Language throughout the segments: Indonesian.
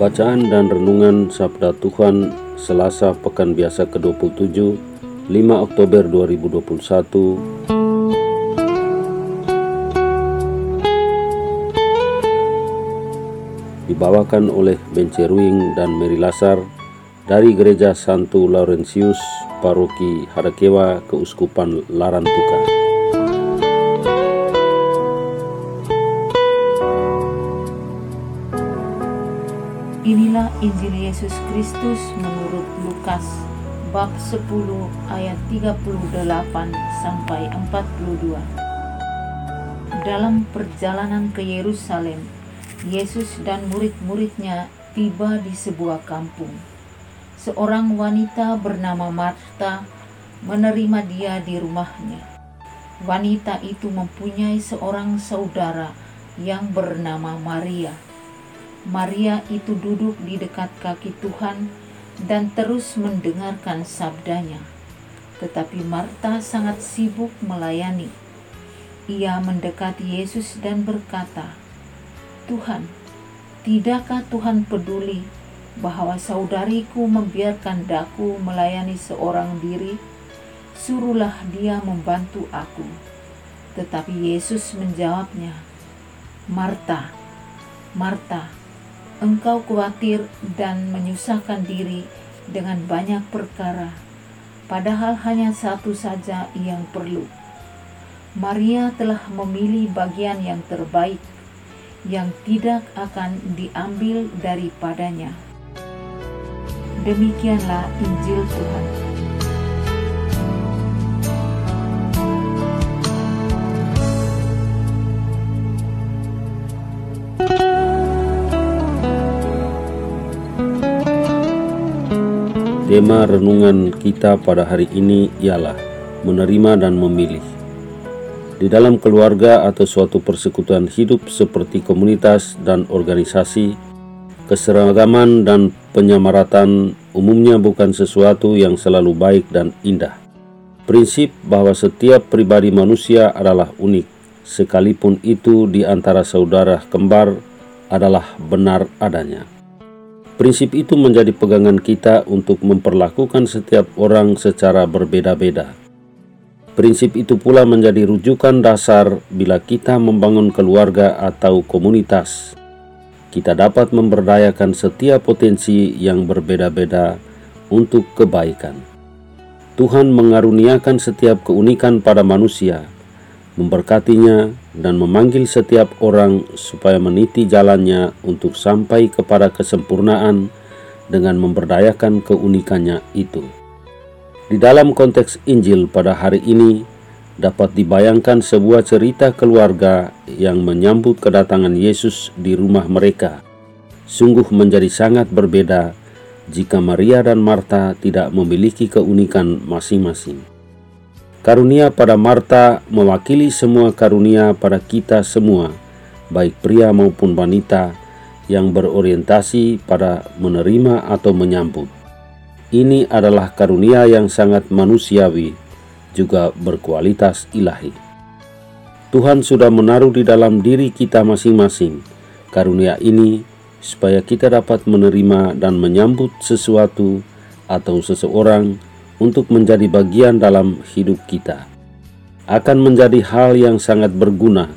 Bacaan dan Renungan Sabda Tuhan Selasa Pekan Biasa ke-27 5 Oktober 2021 Dibawakan oleh Benceruing dan Mary Lasar dari Gereja Santo Laurentius Paroki Harakewa Keuskupan Larantuka. Inilah Injil Yesus Kristus menurut Lukas bab 10 ayat 38 sampai 42. Dalam perjalanan ke Yerusalem, Yesus dan murid-muridnya tiba di sebuah kampung. Seorang wanita bernama Marta menerima dia di rumahnya. Wanita itu mempunyai seorang saudara yang bernama Maria Maria itu duduk di dekat kaki Tuhan dan terus mendengarkan sabdanya. Tetapi Marta sangat sibuk melayani. Ia mendekati Yesus dan berkata, "Tuhan, tidakkah Tuhan peduli bahwa saudariku membiarkan daku melayani seorang diri? Suruhlah dia membantu aku." Tetapi Yesus menjawabnya, "Marta, Marta, engkau khawatir dan menyusahkan diri dengan banyak perkara, padahal hanya satu saja yang perlu. Maria telah memilih bagian yang terbaik, yang tidak akan diambil daripadanya. Demikianlah Injil Tuhan. Tema renungan kita pada hari ini ialah menerima dan memilih. Di dalam keluarga atau suatu persekutuan hidup seperti komunitas dan organisasi, keseragaman dan penyamaratan umumnya bukan sesuatu yang selalu baik dan indah. Prinsip bahwa setiap pribadi manusia adalah unik, sekalipun itu di antara saudara kembar adalah benar adanya. Prinsip itu menjadi pegangan kita untuk memperlakukan setiap orang secara berbeda-beda. Prinsip itu pula menjadi rujukan dasar bila kita membangun keluarga atau komunitas. Kita dapat memberdayakan setiap potensi yang berbeda-beda untuk kebaikan. Tuhan mengaruniakan setiap keunikan pada manusia, memberkatinya, dan memanggil setiap orang supaya meniti jalannya untuk sampai kepada kesempurnaan dengan memberdayakan keunikannya itu. Di dalam konteks Injil pada hari ini, dapat dibayangkan sebuah cerita keluarga yang menyambut kedatangan Yesus di rumah mereka. Sungguh menjadi sangat berbeda jika Maria dan Marta tidak memiliki keunikan masing-masing. Karunia pada Marta mewakili semua karunia pada kita semua, baik pria maupun wanita, yang berorientasi pada menerima atau menyambut. Ini adalah karunia yang sangat manusiawi, juga berkualitas ilahi. Tuhan sudah menaruh di dalam diri kita masing-masing karunia ini supaya kita dapat menerima dan menyambut sesuatu atau seseorang untuk menjadi bagian dalam hidup kita. Akan menjadi hal yang sangat berguna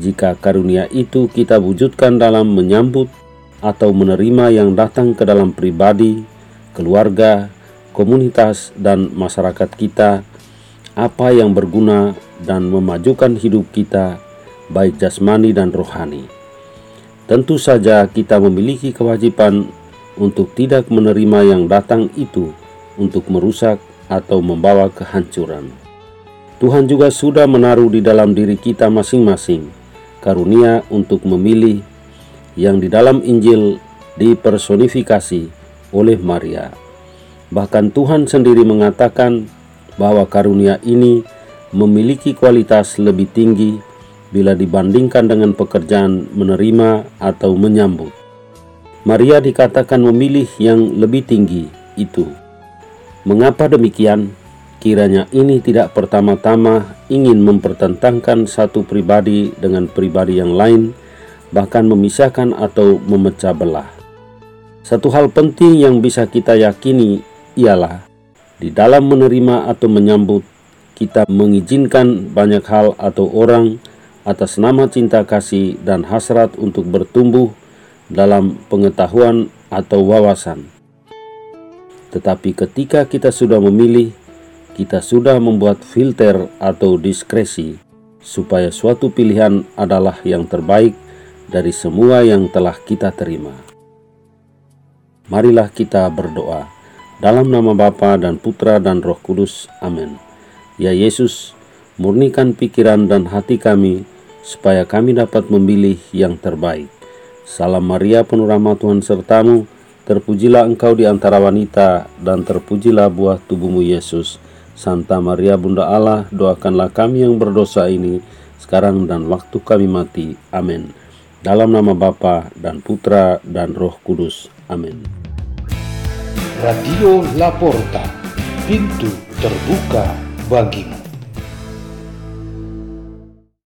jika karunia itu kita wujudkan dalam menyambut atau menerima yang datang ke dalam pribadi, keluarga, komunitas, dan masyarakat kita, apa yang berguna dan memajukan hidup kita, baik jasmani dan rohani. Tentu saja, kita memiliki kewajiban untuk tidak menerima yang datang itu untuk merusak atau membawa kehancuran. Tuhan juga sudah menaruh di dalam diri kita masing-masing karunia untuk memilih yang di dalam Injil dipersonifikasi oleh Maria. Bahkan Tuhan sendiri mengatakan bahwa karunia ini memiliki kualitas lebih tinggi bila dibandingkan dengan pekerjaan menerima atau menyambut. Maria dikatakan memilih yang lebih tinggi itu. Mengapa demikian? Kiranya ini tidak pertama-tama ingin mempertentangkan satu pribadi dengan pribadi yang lain, bahkan memisahkan atau memecah belah. Satu hal penting yang bisa kita yakini ialah di dalam menerima atau menyambut, kita mengizinkan banyak hal atau orang atas nama cinta kasih dan hasrat untuk bertumbuh dalam pengetahuan atau wawasan. Tetapi ketika kita sudah memilih, kita sudah membuat filter atau diskresi supaya suatu pilihan adalah yang terbaik dari semua yang telah kita terima. Marilah kita berdoa dalam nama Bapa dan Putra dan Roh Kudus. Amin. Ya Yesus, murnikan pikiran dan hati kami supaya kami dapat memilih yang terbaik. Salam Maria penuh rahmat Tuhan sertamu, terpujilah engkau di antara wanita dan terpujilah buah tubuhmu Yesus. Santa Maria Bunda Allah, doakanlah kami yang berdosa ini sekarang dan waktu kami mati. Amin. Dalam nama Bapa dan Putra dan Roh Kudus. Amin. Radio Laporta, pintu terbuka bagimu.